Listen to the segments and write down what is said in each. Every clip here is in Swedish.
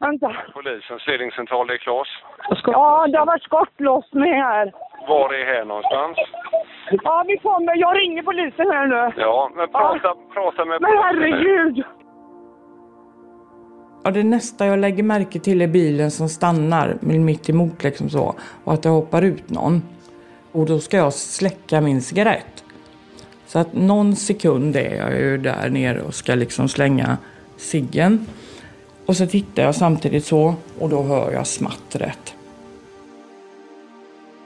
Vänta. Polisens ledningscentral, det är Klas. Ja, det har varit skottlossning här. Var är här någonstans? Ja, vi kommer. Jag ringer polisen här nu. Ja, men prata, prata med Men herregud! Ja, det nästa jag lägger märke till är bilen som stannar mitt emot liksom så. Och att det hoppar ut någon. Och då ska jag släcka min cigarett. Så att någon sekund är jag ju där nere och ska liksom slänga ciggen. Och så tittar jag samtidigt så och då hör jag smattret.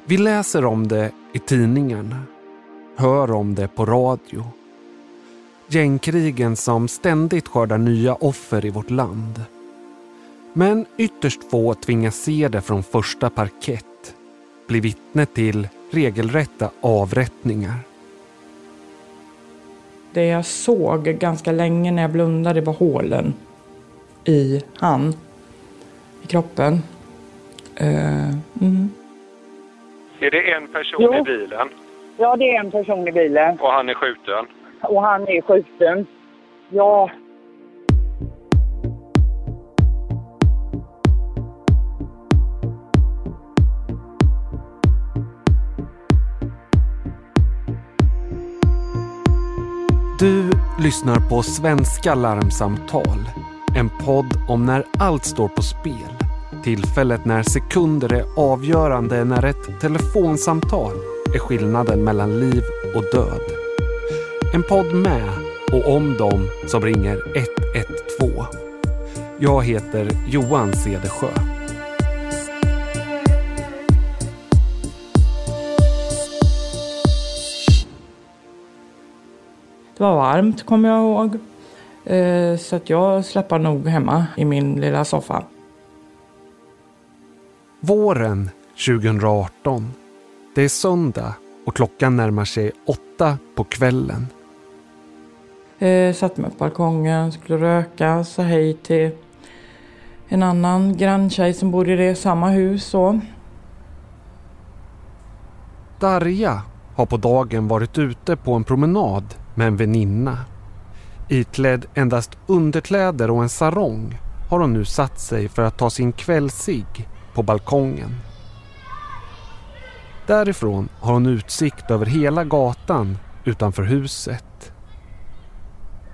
Vi läser om det i tidningarna, hör om det på radio. Gängkrigen som ständigt skördar nya offer i vårt land. Men ytterst få tvingas se det från första parkett, bli vittne till regelrätta avrättningar. Det jag såg ganska länge när jag blundade var hålen i han, i kroppen. Eh, mm. Är det en person Jo. i bilen Ja, det är en person i bilen och han är skjuten? och han är skjuten. Ja, Du lyssnar på Svenska larmsamtal. En podd om när allt står på spel. Tillfället när sekunder är avgörande när ett telefonsamtal är skillnaden mellan liv och död. En podd med och om dem som ringer 112. Jag heter Johan Cedersjö. Det var varmt kommer jag ihåg. Eh, så att jag släppte nog hemma i min lilla soffa. Våren 2018. Det är söndag och klockan närmar sig åtta på kvällen. Eh, satt mig på balkongen, skulle röka, sa hej till en annan granntjej som bor i det samma hus. Så. Darja har på dagen varit ute på en promenad med en väninna. Iklädd endast underkläder och en sarong har hon nu satt sig för att ta sin kvällsig på balkongen. Därifrån har hon utsikt över hela gatan utanför huset.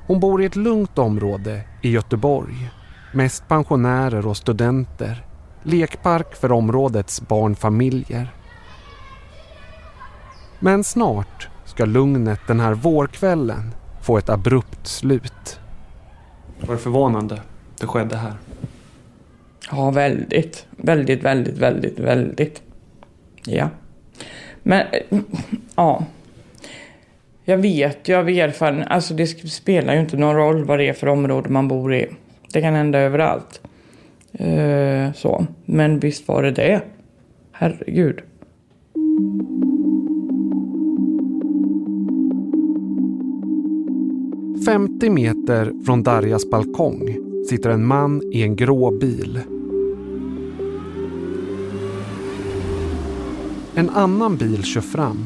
Hon bor i ett lugnt område i Göteborg. Mest pensionärer och studenter. Lekpark för områdets barnfamiljer. Men snart ska lugnet den här vårkvällen få ett abrupt slut. Var det förvånande det skedde här? Ja, väldigt. Väldigt, väldigt, väldigt, väldigt. Ja. Men, eh, ja. Jag vet ju av erfarenhet, alltså det spelar ju inte någon roll vad det är för område man bor i. Det kan hända överallt. Eh, så. Men visst var det det. Herregud. 50 meter från Darjas balkong sitter en man i en grå bil. En annan bil kör fram,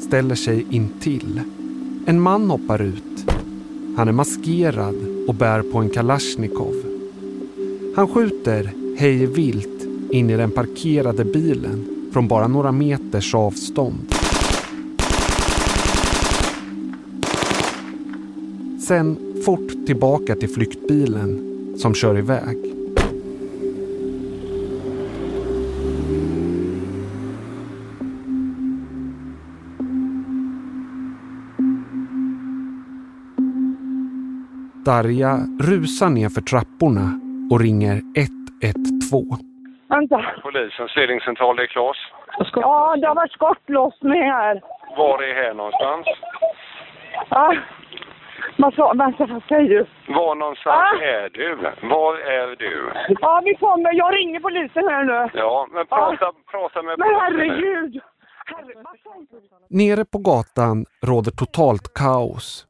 ställer sig intill. En man hoppar ut. Han är maskerad och bär på en kalasjnikov. Han skjuter hej vilt in i den parkerade bilen från bara några meters avstånd. Sen fort tillbaka till flyktbilen som kör iväg. Darja rusar ner för trapporna och ringer 112. vänta. Polisens ledningscentral, det är Klas. Ja, det har varit skottlossning här. Var är här någonstans? Ja. Vad sa, vänta, vad säger du? Var någonstans Ah! är du? Var är du? Ja, vi kommer. Jag ringer polisen här nu. Ja, men prata, prata med Men polisen nu. herregud! Nere på gatan råder totalt kaos.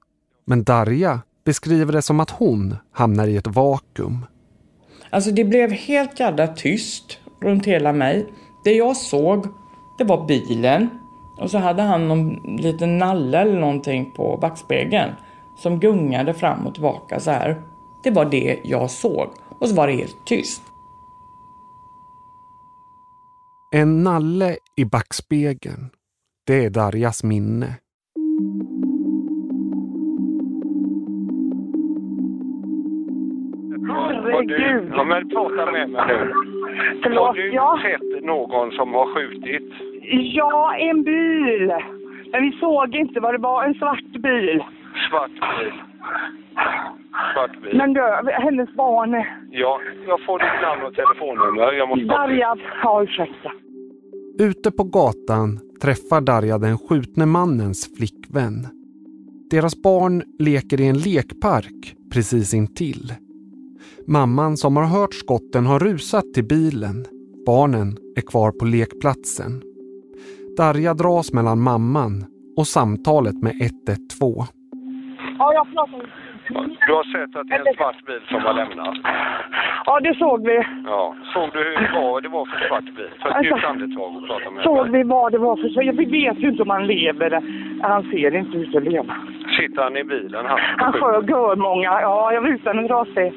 Men Darja beskriver det som att hon hamnar i ett vakuum. Alltså det blev helt jävla tyst runt hela mig. Det jag såg, det var bilen. Och så hade han någon liten nalle eller någonting på backspegeln. Som gungade fram och tillbaka så här. Det var det jag såg. Och så var det helt tyst. En nalle i backspegeln. Det är Darjas minne. Har du, Herregud. ja, men prata med mig nu. Har Förlåt, du ja. sett någon som har skjutit? Ja, en bil. Men vi såg inte vad det var. En svart bil. Svart bil. Svart bil. Men du, hennes barn. Ja, jag får ditt namn och telefonnummer. Jag måste... Darja. Ja, ursäkta. Ute på gatan träffar Darja den skjutne mannens flickvän. Deras barn leker i en lekpark precis intill. Mamman som har hört skotten har rusat till bilen. Barnen är kvar på lekplatsen. Darja dras mellan mamman och samtalet med 112. Ja, jag pratar. Du har sett att det är en svart bil som har lämnat? Ja, det såg vi. Ja. Såg du hur, vad det var för svart bil? Ta ett djupt andetag och prata med Såg vi vad det var för... så- Vi vet ju inte om han lever. Han ser inte ut att leva. Sitter han i bilen? Han, Han sköt görmånga. Ja, jag rutan är trasig.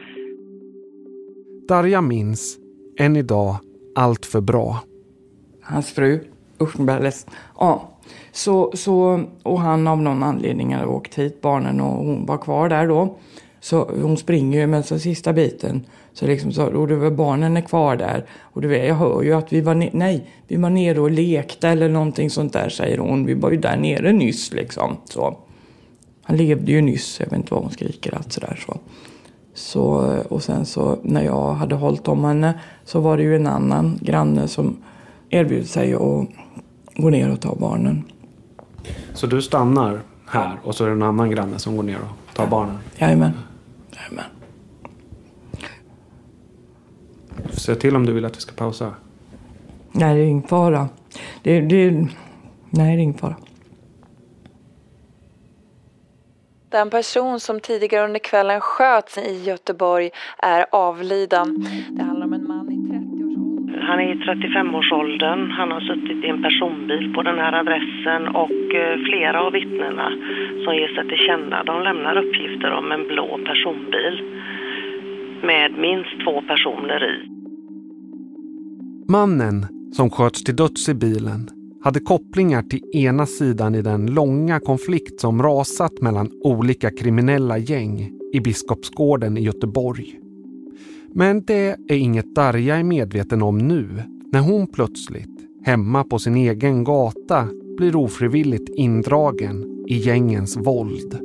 Darja minns, än idag, allt för bra. Hans fru, ledsen. Ja, så, så, och han av någon anledning hade åkt hit, barnen, och hon var kvar där då. Så hon springer ju, men så sista biten, så liksom så, och det var barnen är kvar där. Och du vet, jag hör ju att vi var, ne- nej, vi var nere och lekte eller någonting sånt där, säger hon. Vi var ju där nere nyss liksom. Så. Han levde ju nyss, jag vet inte vad hon skriker, att sådär så. Så, och sen så när jag hade hållit om henne så var det ju en annan granne som erbjöd sig att gå ner och ta barnen. Så du stannar här och så är det en annan granne som går ner och tar barnen. Jajamän. Jajamän. Säga till om du vill att vi ska pausa. Nej, det är ingen fara. Det, det, nej, det är ingen fara. Den person som tidigare under kvällen sköts i Göteborg är avliden. Det handlar om en man i 30-årsåldern. Han är i 35-årsåldern. Han har suttit i en personbil på den här adressen och eh, flera av vittnena som ger sig till känna de lämnar uppgifter om en blå personbil med minst två personer i. Mannen som sköts till döds i bilen hade kopplingar till ena sidan i den långa konflikt som rasat mellan olika kriminella gäng i Biskopsgården i Göteborg. Men det är inget Darja är medveten om nu när hon plötsligt, hemma på sin egen gata, blir ofrivilligt indragen i gängens våld.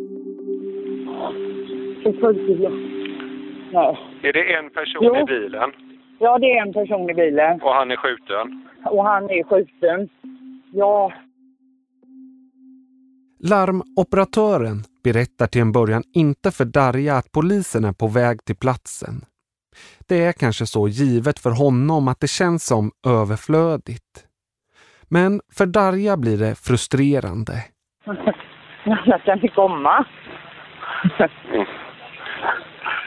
Nej. Är det en person Jo. i bilen Ja, det är en person i bilen. och han är skjuten? Och han är skjuten. Ja, Larmoperatören berättar till en början inte för Darja att polisen är på väg till platsen. Det är kanske så givet för honom att det känns som överflödigt. Men för Darja blir det frustrerande. när kan ni komma?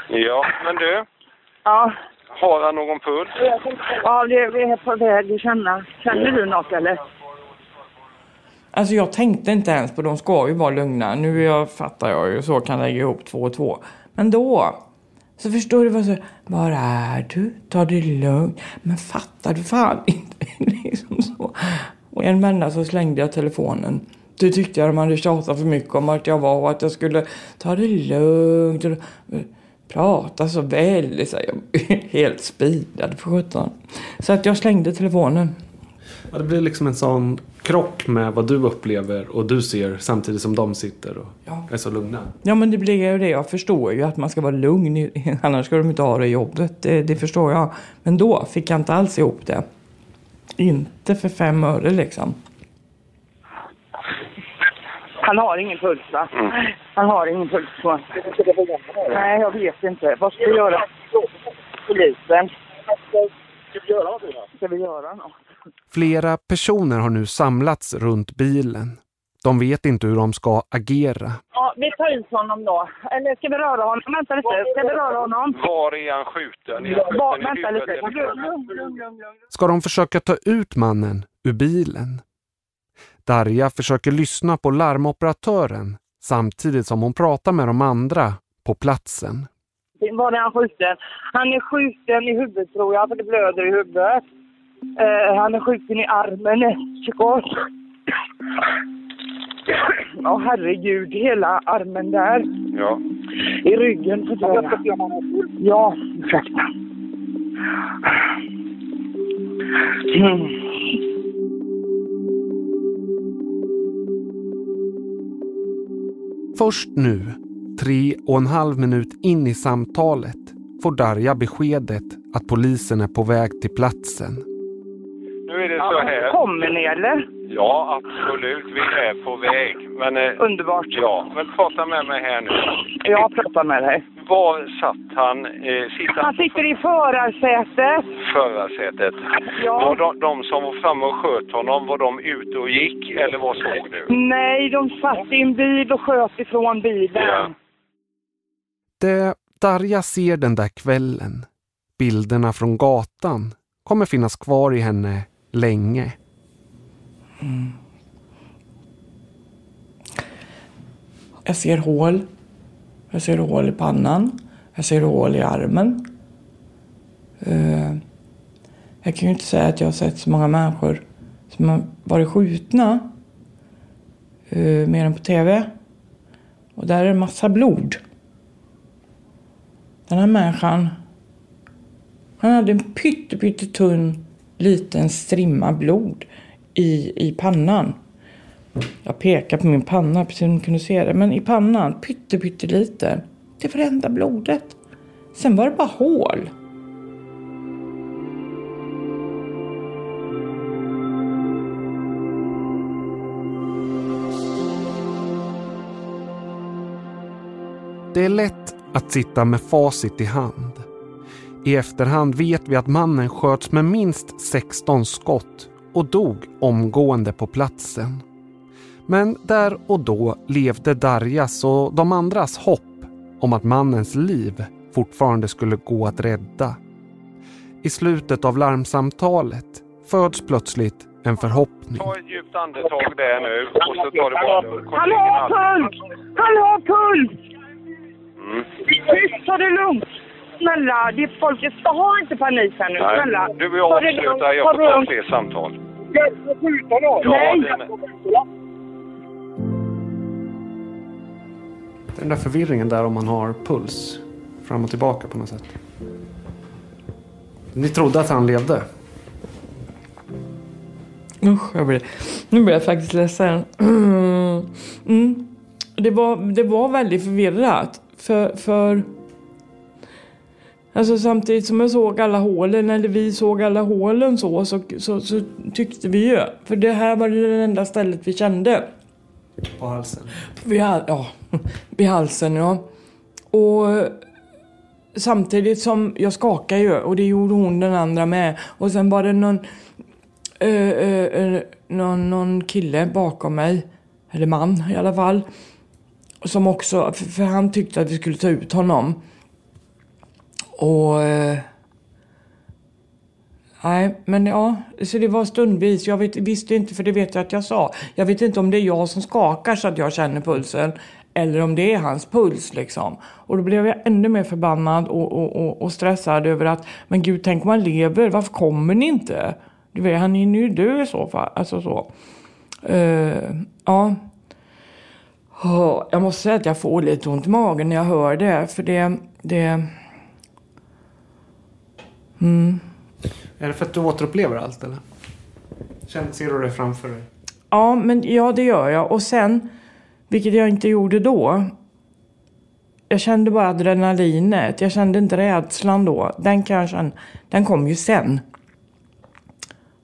Ja, men du. Ja, Har han någon puls? ja det, vi är på väg att känna. Känner du något eller? Alltså jag tänkte inte ens på de ska ju vara lugna. Nu jag, fattar jag ju så kan lägga ihop två och två. Men då så förstår du vad så Var är du? Ta det lugnt. Men fattar du fan inte? liksom så. Och en vända så slängde jag telefonen. Du tyckte jag de hade tjatat för mycket om att jag var och att jag skulle ta det lugnt. Och prata så väl. Så jag helt speedad för sjutton. Så att jag slängde telefonen. Ja, det blir liksom en sån krock med vad du upplever och du ser samtidigt som de sitter och Ja. är så lugna. Ja men det blir ju det. Jag förstår ju att man ska vara lugn. Annars ska de inte ha det jobbet. Det, det förstår jag. Men då fick jag inte alls ihop det. Inte för fem öre liksom. Han har ingen puls va? Han har ingen puls. va? Nej, jag vet inte. Vad ska vi göra? Polisen. Ska vi göra något? Flera personer har nu samlats runt bilen. De vet inte hur de ska agera. Ja, vi tar ut honom då. Eller ska vi röra honom? Vänta lite. Ska vi röra honom? Var är han skjuten? Är han skjuten i vänta huvudet lite. Ska de försöka ta ut mannen ur bilen? Darja försöker lyssna på larmoperatören samtidigt som hon pratar med de andra på platsen. Var är han skjuten? Han är skjuten i huvudet tror jag, för det blöder i huvudet. Eh, han är skjuten i armen efteråt. Åh herregud, hela armen där. Ja. I ryggen. Så jag ska se om han har puls. Ja, ursäkta. Mm. Först nu, tre och en halv minut in i samtalet, får Darja beskedet att polisen är på väg till platsen. Så här. Kommer ni eller? Ja, absolut. Vi är på väg. Men, eh, Underbart. ja, men prata med mig här nu. Jag pratar med dig. Var satt han? Eh, sitter Han sitter i förarsätet. förarsätet? Ja. Var de, de som var framme och sköt honom, var de ute och gick eller vad såg du? Nej, de satt i en bil och sköt ifrån bilen. Ja. Det Darja ser den där kvällen, bilderna från gatan, kommer finnas kvar i henne länge. Jag ser hål. Jag ser hål i pannan. Jag ser hål i armen. Eh, jag kan ju inte säga att jag har sett så många människor som har varit skjutna. Eh, mer än på TV. Och där är det massa blod. Den här människan. Han hade en pytte, pytte tunn liten strimma blod i, i pannan. Jag pekar på min panna precis som ni kunde se det. Men i pannan, pytte. Det var det enda blodet. Sen var det bara hål. Det är lätt att sitta med facit i hand. I efterhand vet vi att mannen sköts med minst 16 skott och dog omgående på platsen. Men där och då levde Darjas och de andras hopp om att mannens liv fortfarande skulle gå att rädda. I slutet av larmsamtalet föds plötsligt en förhoppning. Ta ett djupt andetag där nu och så tar du bara lugnt. Han har puls! Han har puls! Mm. Tyst, ta det lugnt! Snälla, det är folket. Ha inte panik här nu, Nej, snälla. du och jag avslutar. Jag får ta fler samtal. Nej. Ja, det, Den där förvirringen där om man har puls fram och tillbaka på något sätt. Ni trodde att han levde? Usch, jag blir, nu blir jag faktiskt ledsen. Mm. Det, var, det var väldigt förvirrat. För, för alltså samtidigt som jag såg alla hålen, eller vi såg alla hålen så, så, så, så tyckte vi ju. För det här var det enda stället vi kände. På halsen? Vid, ja, vid halsen ja. Och samtidigt som jag skakade ju och det gjorde hon den andra med. Och sen var det någon, eh, eh, någon, någon kille bakom mig, eller man i alla fall. Som också, för, för han tyckte att vi skulle ta ut honom. Och... Eh, nej, men ja, så det var stundvis. Jag vet, visste inte, för det vet jag att jag sa. Jag vet inte om det är jag som skakar så att jag känner pulsen. Eller om det är hans puls liksom. Och då blev jag ännu mer förbannad och, och, och, och stressad över att, men gud, tänk om han lever. Varför kommer ni inte? Du vet, han är ju dö i så fall. Alltså så. Uh, ja. Oh, Jag måste säga att jag får lite ont i magen när jag hör det. För det... det mm. Är det för att du återupplever allt eller? Känner, ser du det framför dig? Ja, men ja, det gör jag. Och sen, vilket jag inte gjorde då. Jag kände bara adrenalinet. Jag kände inte rädslan då. Den kan jag känna. Den kom ju sen.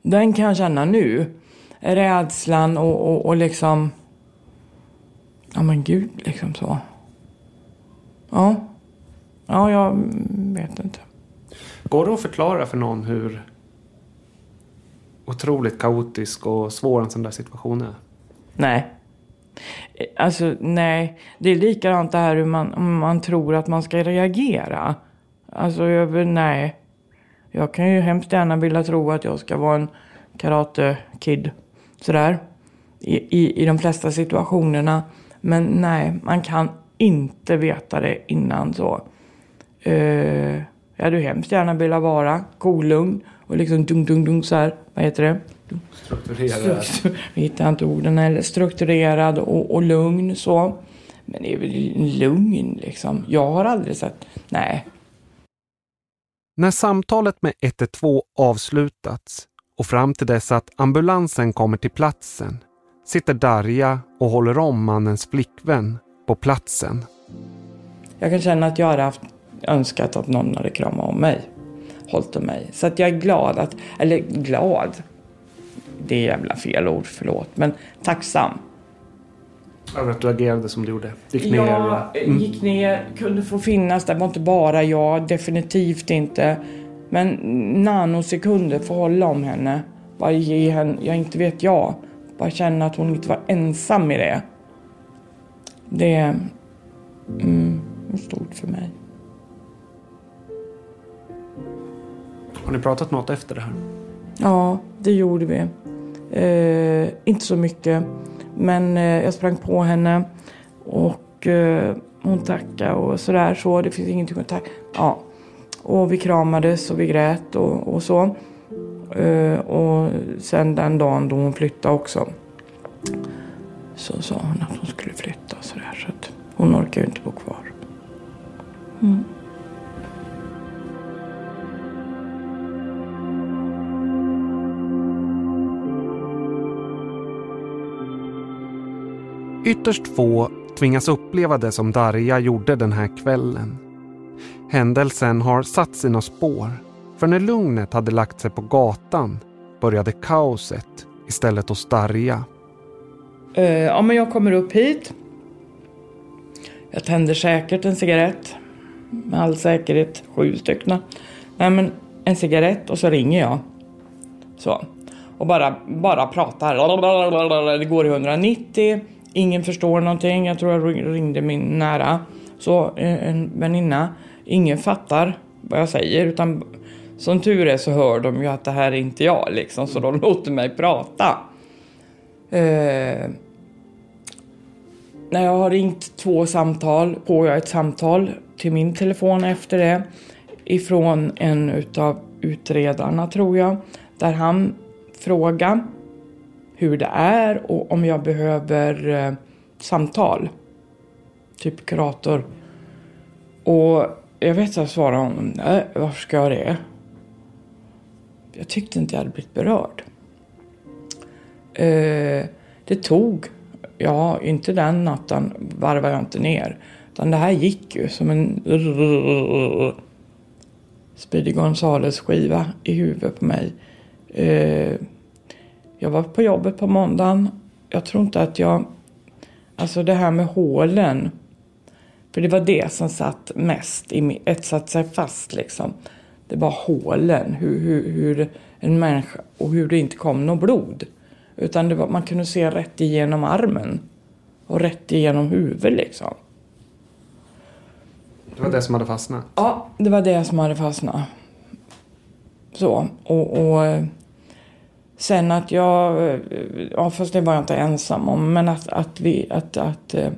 Den kan jag känna nu. Rädslan och, och, och liksom... Ja men gud, liksom så. Ja. Ja, jag vet inte. Går det att förklara för någon hur otroligt kaotisk och svår en sån där situation är? Nej. Alltså nej. Det är likadant det här hur man, om man tror att man ska reagera. Alltså jag, vill- nej. Jag kan ju hemskt gärna vilja tro att jag ska vara en karate-kid. Sådär. I, i, I de flesta situationerna. Men nej, man kan inte veta det innan så. Uh, jag hade ju hemskt gärna velat vara kolugn och liksom dung, dung, dung så här. Vad heter det? Strukturerad. Struktur, jag hittar inte orden heller. Strukturerad och, och lugn så. Men det är väl en lugn liksom. Jag har aldrig sett, nej. När samtalet med 112 avslutats och fram till dess att ambulansen kommer till platsen sitter Darja och håller om mannens flickvän på platsen. Jag kan känna att jag hade haft önskat att någon hade kramat om mig. Hållit om mig. Så att jag är glad att, eller glad. Det är jävla fel ord, förlåt. Men tacksam. Över att du agerade som du gjorde. Gick ner. Jag och- Mm. gick ner, kunde få finnas där. Det var inte bara jag, definitivt inte. Men nanosekunder få hålla om henne. Bara ge henne, ja inte vet jag. Bara känna att hon inte var ensam i det. Det är mm, stort för mig. Har ni pratat något efter det här? Ja, det gjorde vi. Eh, inte så mycket. Men eh, jag sprang på henne och eh, hon tackade och sådär. Så det finns ingenting att tacka. Ja. Och vi kramades och vi grät och, och så. Eh, och sen den dagen då hon flyttade också. Så sa hon att hon skulle flytta och sådär. Så att hon orkar ju inte bo kvar. Mm. Ytterst få tvingas uppleva det som Darja gjorde den här kvällen. Händelsen har satt sina spår. För när lugnet hade lagt sig på gatan började kaoset istället hos Darja. Uh, ja, men jag kommer upp hit. Jag tänder säkert en cigarett. Med all säkerhet sju stycken. Nej, men en cigarett och så ringer jag. Så. Och bara, bara pratar. Det går i 190. Ingen förstår någonting. Jag tror jag ringde min nära. Så eh, en väninna. Ingen fattar vad jag säger. Utan som tur är så hör de ju att det här är inte jag liksom. Så de låter mig prata. Eh, när jag har ringt två samtal får jag ett samtal till min telefon efter det ifrån en utav utredarna tror jag. Där han frågar hur det är och om jag behöver eh, samtal. Typ kurator. Och jag vet att jag svarade honom, nej varför ska jag det? Jag tyckte inte jag hade blivit berörd. Eh, det tog, ja inte den natten varvade jag inte ner. Utan det här gick ju som en Speedy Gonzales skiva i huvudet på mig. Eh, jag var på jobbet på måndagen. Jag tror inte att jag... Alltså det här med hålen. För det var det som satt mest i satt sig fast liksom. Det var hålen. Hur, hur, hur en människa och hur det inte kom något blod. Utan var, man kunde se rätt igenom armen. Och rätt igenom huvudet liksom. Det var det som hade fastnat. Ja, det var det som hade fastnat. Så, och, och sen att jag, eh, ja fast det var jag inte ensam om, men att, att vi, att, att, eh,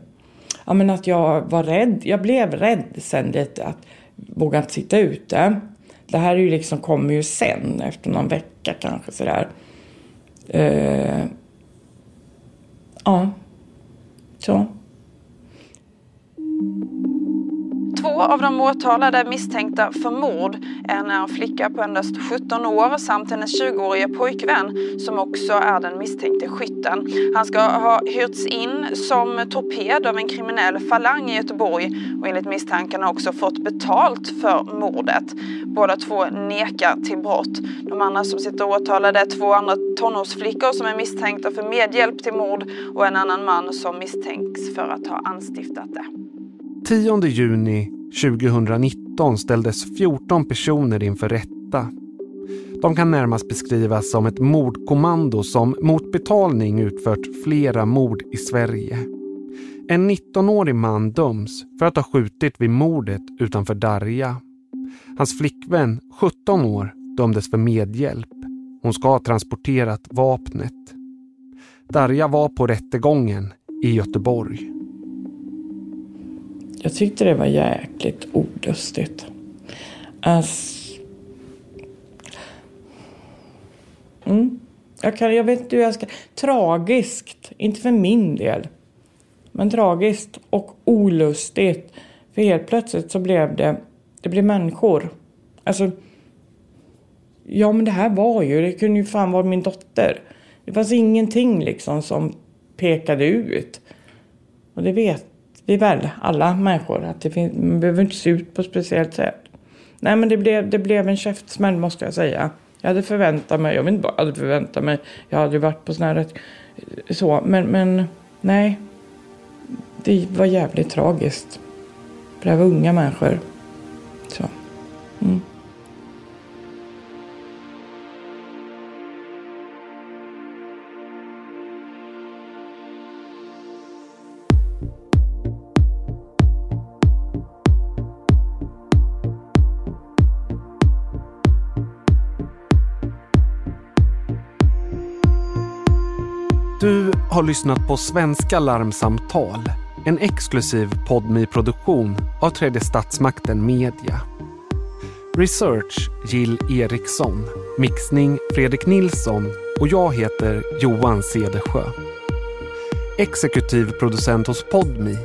ja men att jag var rädd. Jag blev rädd sen lite, att våga inte sitta ute. Det här är ju liksom, kommer ju sen, efter någon vecka kanske sådär. Eh, ja, så. Av de åtalade är misstänkta för mord. En är en flicka på endast 17 år samt hennes 20-årige pojkvän som också är den misstänkte skytten. Han ska ha hyrts in som torped av en kriminell falang i Göteborg och enligt misstankarna också fått betalt för mordet. Båda två nekar till brott. De andra som sitter åtalade är två andra tonårsflickor som är misstänkta för medhjälp till mord och en annan man som misstänks för att ha anstiftat det. 10 juni 2019 ställdes 14 personer inför rätta. De kan närmast beskrivas som ett mordkommando som mot betalning utfört flera mord i Sverige. En 19-årig man döms för att ha skjutit vid mordet utanför Darja. Hans flickvän, 17 år, dömdes för medhjälp. Hon ska ha transporterat vapnet. Darja var på rättegången i Göteborg. Jag tyckte det var jäkligt olustigt. Alltså, mm, Jag, kan, jag vet inte hur jag ska... Tragiskt, inte för min del. Men tragiskt och olustigt. För helt plötsligt så blev det, det blev människor. Alltså, ja men det här var ju, det kunde ju fan vara min dotter. Det fanns ingenting liksom som pekade ut. Och det vet vi väl, alla människor, att det finns, man behöver inte se ut på ett speciellt sätt. Nej men det blev, det blev en käftsmäll måste jag säga. Jag hade förväntat mig, jag vet inte vad jag hade förväntat mig. Jag hade ju varit på sådana här så, men, men nej. Det var jävligt tragiskt. För det var unga människor. Så. Mm. Har lyssnat på Svenska larmsamtal. En exklusiv podmi produktion av Tredje Statsmakten Media. Research Jill Eriksson. Mixning Fredrik Nilsson och jag heter Johan Cedersjö. Exekutiv producent hos Podmi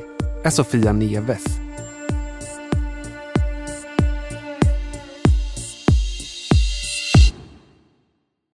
är Sofia Neves.